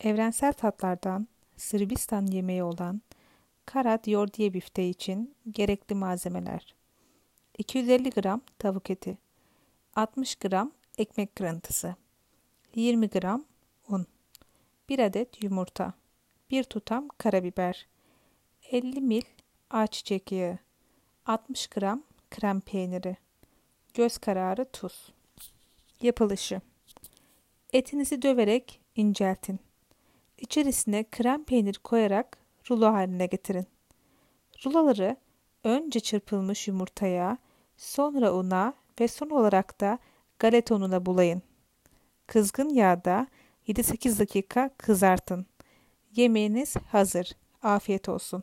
Evrensel tatlardan Sırbistan yemeği olan karat yordiye bifteği için gerekli malzemeler. 250 gram tavuk eti 60 gram ekmek kırıntısı 20 gram un 1 adet yumurta 1 tutam karabiber 50 mil ayçiçek yağı 60 gram krem peyniri göz kararı tuz. Yapılışı. Etinizi döverek inceltin İçerisine krem peynir koyarak rulo haline getirin. Ruloları önce çırpılmış yumurtaya, sonra una ve son olarak da galeta ununa bulayın. Kızgın yağda 7-8 dakika kızartın. Yemeğiniz hazır. Afiyet olsun.